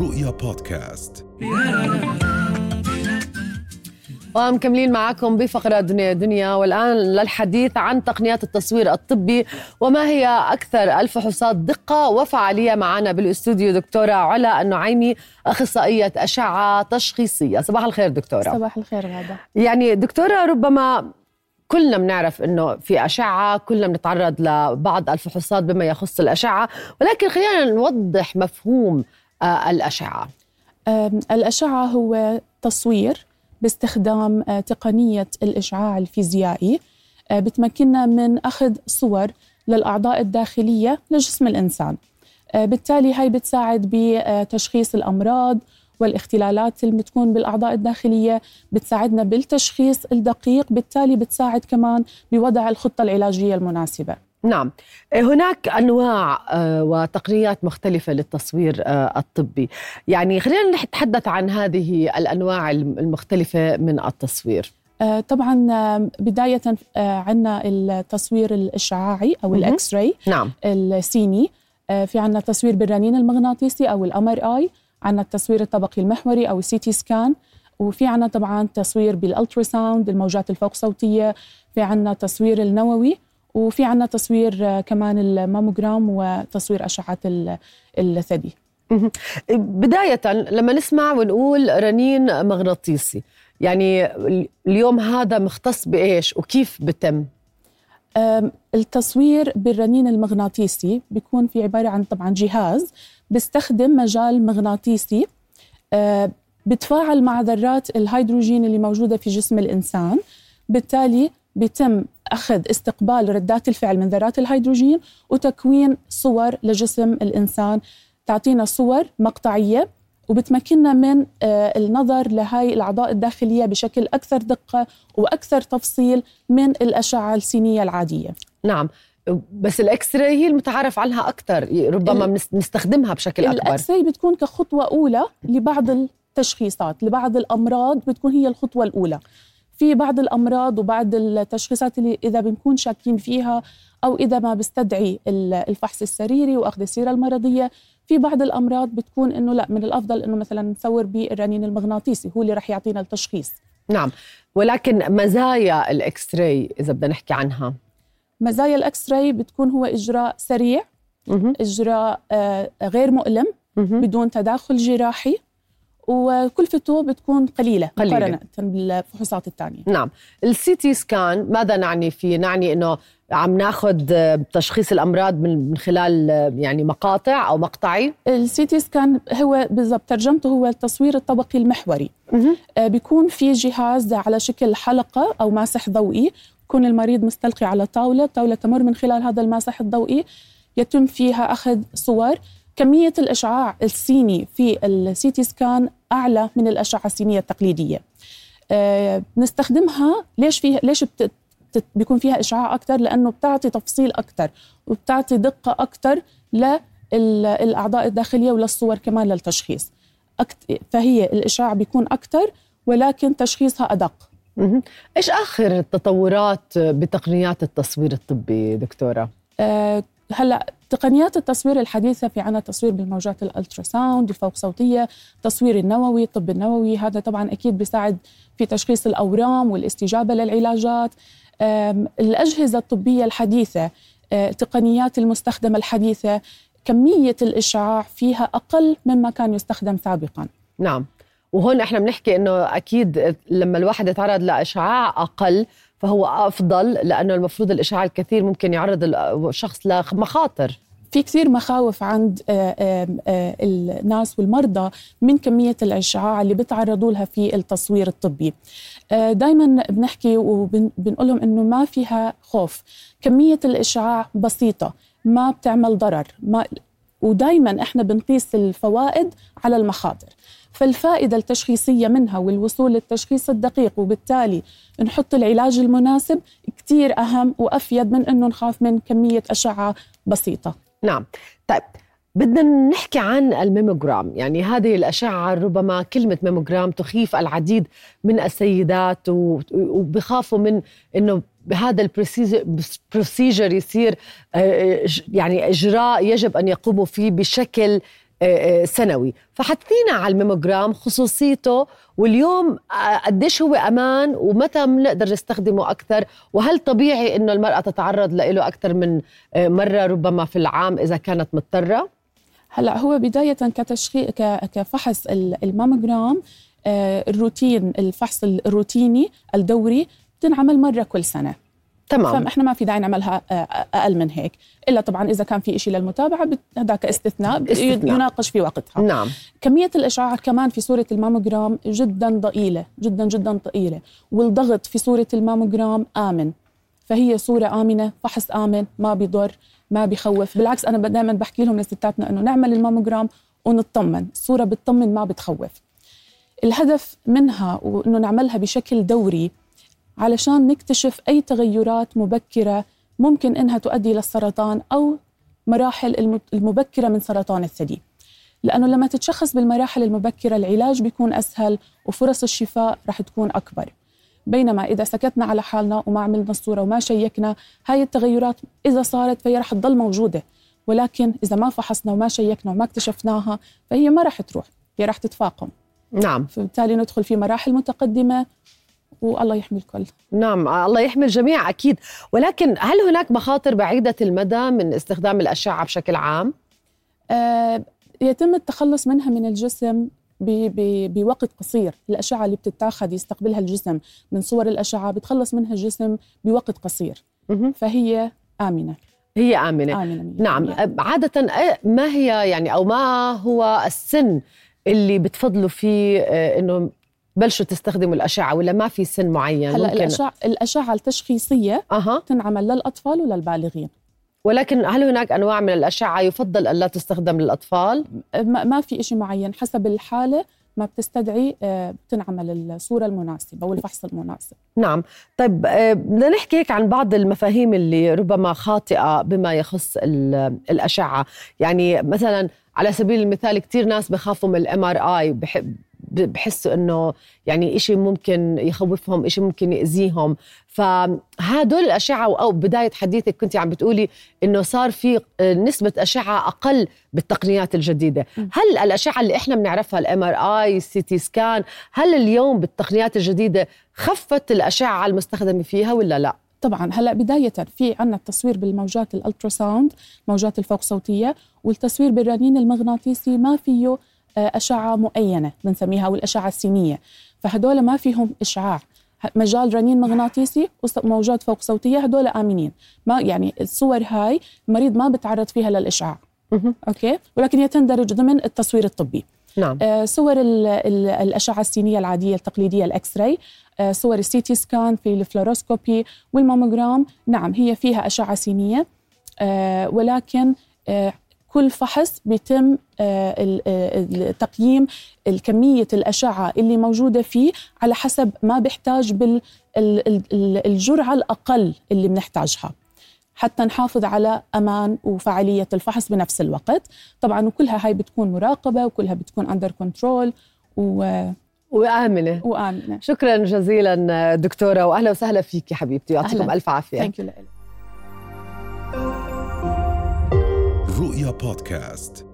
رؤيا بودكاست. ومكملين معكم بفقرة دنيا دنيا والآن للحديث عن تقنيات التصوير الطبي وما هي أكثر الفحوصات دقة وفعالية معنا بالاستوديو دكتورة علا النعيمي أخصائية أشعة تشخيصية. صباح الخير دكتورة. صباح الخير غادة. يعني دكتورة ربما كلنا بنعرف إنه في أشعة كلنا بنتعرض لبعض الفحوصات بما يخص الأشعة ولكن خلينا نوضح مفهوم آه، الأشعة. أم، الأشعة هو تصوير باستخدام آه، تقنية الإشعاع الفيزيائي آه، بتمكننا من أخذ صور للأعضاء الداخلية لجسم الإنسان. بالتالي هاي بتساعد بتشخيص الأمراض والاختلالات اللي بتكون بالأعضاء الداخلية بتساعدنا بالتشخيص الدقيق بالتالي بتساعد كمان بوضع الخطة العلاجية المناسبة. نعم. هناك أنواع آه، وتقنيات مختلفة للتصوير آه، الطبي. يعني خلينا نتحدث عن هذه الأنواع المختلفة من التصوير. آه، طبعا آه، بداية عندنا التصوير الإشعاعي أو. ال X-ray نعم. السيني آه، في عنا تصوير بالرنين المغناطيسي أو ال MRI عنا التصوير الطبقي المحوري أو ال CT scan وفي عنا طبعا تصوير بال ultrasound الموجات الفوق صوتية في عنا تصوير النووي. وفي عنا تصوير آه، كمان الماموجرام وتصوير أشعة ال- الثدي. بداية لما نسمع ونقول رنين مغناطيسي يعني اليوم هذا مختص بإيش وكيف بتم؟ التصوير بالرنين المغناطيسي بيكون في عبارة عن طبعا جهاز بيستخدم مجال مغناطيسي أه، بتفاعل مع ذرات الهيدروجين اللي موجودة في جسم الإنسان بالتالي بيتم أخذ استقبال ردات الفعل من ذرات الهيدروجين وتكوين صور لجسم الإنسان. تعطينا صور مقطعية وبتمكننا من آه، النظر لهاي الأعضاء الداخلية بشكل أكثر دقة وأكثر تفصيل من الأشعة السينية العادية. نعم. بس ال X-ray هي المتعارف عنها أكثر ربما ال- بنس- نستخدمها بشكل أكبر. ال X-ray بتكون كخطوة أولى لبعض التشخيصات لبعض الأمراض بتكون هي الخطوة الأولى. في بعض الأمراض وبعض التشخيصات اللي إذا بنكون شاكين فيها أو إذا ما بيستدعي ال- الفحص السريري وأخذ السيرة المرضية في بعض الأمراض بتكون إنه لا من الأفضل إنه مثلا نصور بالرنين المغناطيسي هو اللي رح يعطينا التشخيص نعم ولكن مزايا ال X-ray إذا بدنا نحكي عنها مزايا ال X-ray بتكون هو إجراء سريع مهم. إجراء آه، غير مؤلم. بدون تداخل جراحي وكلفته بتكون قليلة, قليلة. مقارنة بالفحوصات الثانية. نعم. ال CT scan ماذا نعني فيه؟ نعني إنه عم ناخذ تشخيص الأمراض من خلال يعني مقاطع أو مقطعي؟ ال CT scan هو بالضبط ترجمته هو التصوير الطبقي المحوري. آه، بيكون في جهاز على شكل حلقة أو ماسح ضوئي. يكون المريض مستلقي على طاولة طاولة تمر من خلال هذا الماسح الضوئي. يتم فيها أخذ صور. كمية الإشعاع السيني في السي تي سكان أعلى من الأشعة السينية التقليدية. آه، بنستخدمها ليش فيها ليش بت بيكون فيها إشعاع أكثر لأنه بتعطي تفصيل أكثر وبتعطي دقة أكثر للأعضاء الداخلية وللصور كمان للتشخيص. فهي الإشعاع بيكون أكثر ولكن تشخيصها أدق. إيش آخر التطورات بتقنيات التصوير الطبي دكتورة؟ آه، هلأ تقنيات التصوير الحديثة في عنا تصوير بالموجات الألتراساوند الفوق صوتية تصوير النووي الطب النووي. هذا طبعا أكيد بيساعد في تشخيص الأورام والاستجابة للعلاجات. الأجهزة الطبية الحديثة آه، التقنيات المستخدمة الحديثة كمية الإشعاع فيها أقل مما كان يستخدم سابقا. نعم. وهون إحنا بنحكي إنه أكيد لما الواحد يتعرض لإشعاع أقل فهو أفضل لأنه المفروض الإشعاع الكثير ممكن يعرض الشخص لمخاطر. في كثير مخاوف عند آه، آه، آه، الناس والمرضى من كمية الإشعاع اللي بتعرضوا لها في التصوير الطبي. دائما بنحكي وبنقول لهم إنه ما فيها خوف. كمية الإشعاع بسيطة ما بتعمل ضرر ما ودائما إحنا بنقيس الفوائد على المخاطر. فالفائدة التشخيصية منها والوصول للتشخيص الدقيق وبالتالي نحط العلاج المناسب كتير أهم وأفيد من أنه نخاف من كمية أشعة بسيطة. نعم. طيب بدنا نحكي عن الميموغرام. يعني هذه الأشعة ربما كلمة ميموغرام تخيف العديد من السيدات وبخافوا من أنه بهذا ال procedure يصير آه، ج- يعني إجراء يجب أن يقوموا فيه بشكل سنوي. فحدثينا على الميموجرام خصوصيته واليوم قديش هو أمان ومتى بنقدر نستخدمه أكثر وهل طبيعي إنه المرأة تتعرض له أكثر من مرة ربما في العام إذا كانت مضطرة؟ هلا هو بداية كتشخيص كفحص ال mammogram ال routine الفحص الروتيني الدوري بتنعمل مرة كل سنة. تمام. فاحنا ما في داعي نعملها أقل من هيك. إلا طبعا إذا كان في شيء للمتابعة هذاك استثناء, استثناء. يناقش في وقتها. نعم. كمية الإشعاع كمان في صوره الماموجرام جدا ضئيلة جدا جدا ضئيلة. والضغط في صوره الماموجرام آمن. فهي صوره آمنة فحص آمن ما بيضر ما بيخوف. بالعكس أنا دائما بحكي لهم لستاتنا إنه نعمل الماموجرام ونطمن. الصورة بتطمن ما بتخوف. الهدف منها وإنه نعملها بشكل دوري علشان نكتشف أي تغيرات مبكرة ممكن إنها تؤدي للسرطان أو مراحل المبكرة من سرطان الثدي. لأنه لما تتشخص بالمراحل المبكرة العلاج بيكون أسهل وفرص الشفاء رح تكون أكبر. بينما إذا سكتنا على حالنا وما عملنا الصورة وما شيكنا هاي التغيرات إذا صارت فهي رح تضل موجودة. ولكن إذا ما فحصنا وما شيكنا وما اكتشفناها فهي ما رح تروح هي رح تتفاقم. نعم. فبالتالي ندخل في مراحل متقدمة والله يحمي الكل. نعم الله يحمي الجميع أكيد. ولكن هل هناك مخاطر بعيدة المدى من استخدام الأشعة بشكل عام؟ آه يتم التخلص منها من الجسم بوقت قصير. الأشعة اللي بتتاخذ يستقبلها الجسم. من صور الأشعة بتخلص منها الجسم بوقت قصير. فهي آمنة. هي آمنة, آمنة نعم. عادة ما هي يعني أو ما هو السن اللي بتفضلوا فيه آه، إنه بلشوا تستخدموا الأشعة ولا ما في سن معين؟ هلا ممكن. الأشعة, الأشعة التشخيصية أه. تنعمل للأطفال وللبالغين. ولكن هل هناك أنواع من الأشعة يفضل ألا تستخدم للأطفال؟ ما في شيء معين حسب الحالة ما بتستدعي آه، بتنعمل الصورة المناسبة والفحص المناسب. نعم. طيب آه، بدنا نحكي هيك عن بعض المفاهيم اللي ربما خاطئة بما يخص الأشعة. يعني مثلا على سبيل المثال كثير ناس بخافوا من ال MRI بحسوا إنه يعني إشي ممكن يخوفهم إشي ممكن يأذيهم. فهدول الأشعة أو بداية حديثك كنت عم بتقولي إنه صار في نسبة أشعة أقل بالتقنيات الجديدة. هل الأشعة اللي إحنا بنعرفها ال MRI ال CT scan هل اليوم بالتقنيات الجديدة خفت الأشعة المستخدمة فيها ولا لا؟ طبعا هلأ بداية في عندنا التصوير بالموجات ال ultrasound موجات الفوق صوتية والتصوير بالرنين المغناطيسي ما فيه آه، أشعة معينة بنسميها أو الأشعة السينية. فهدول ما فيهم إشعاع. مجال رنين مغناطيسي وموجات فوق صوتية هدول آمنين. ما يعني الصور هاي المريض ما بتعرض فيها للإشعاع. okay؟ ولكن هي تندرج ضمن التصوير الطبي. نعم. آه صور ال ال الأشعة السينية العادية التقليدية ال X-ray آه صور ال CT scan في ال fluoroscopy وال mammogram. نعم هي فيها أشعة سينية آه ولكن آه كل فحص بيتم آه، آه، تقييم كمية الأشعة اللي موجودة فيه على حسب ما بيحتاج بالجرعة الأقل اللي بنحتاجها حتى نحافظ على أمان وفعالية الفحص بنفس الوقت. طبعا وكلها هاي بتكون مراقبة وكلها بتكون أندر كنترول و وآمنة. وآمنة. شكرا جزيلا دكتورة وأهلا وسهلا فيك حبيبتي. يعطيكم ألف عافية. Thank you رؤيا بودكاست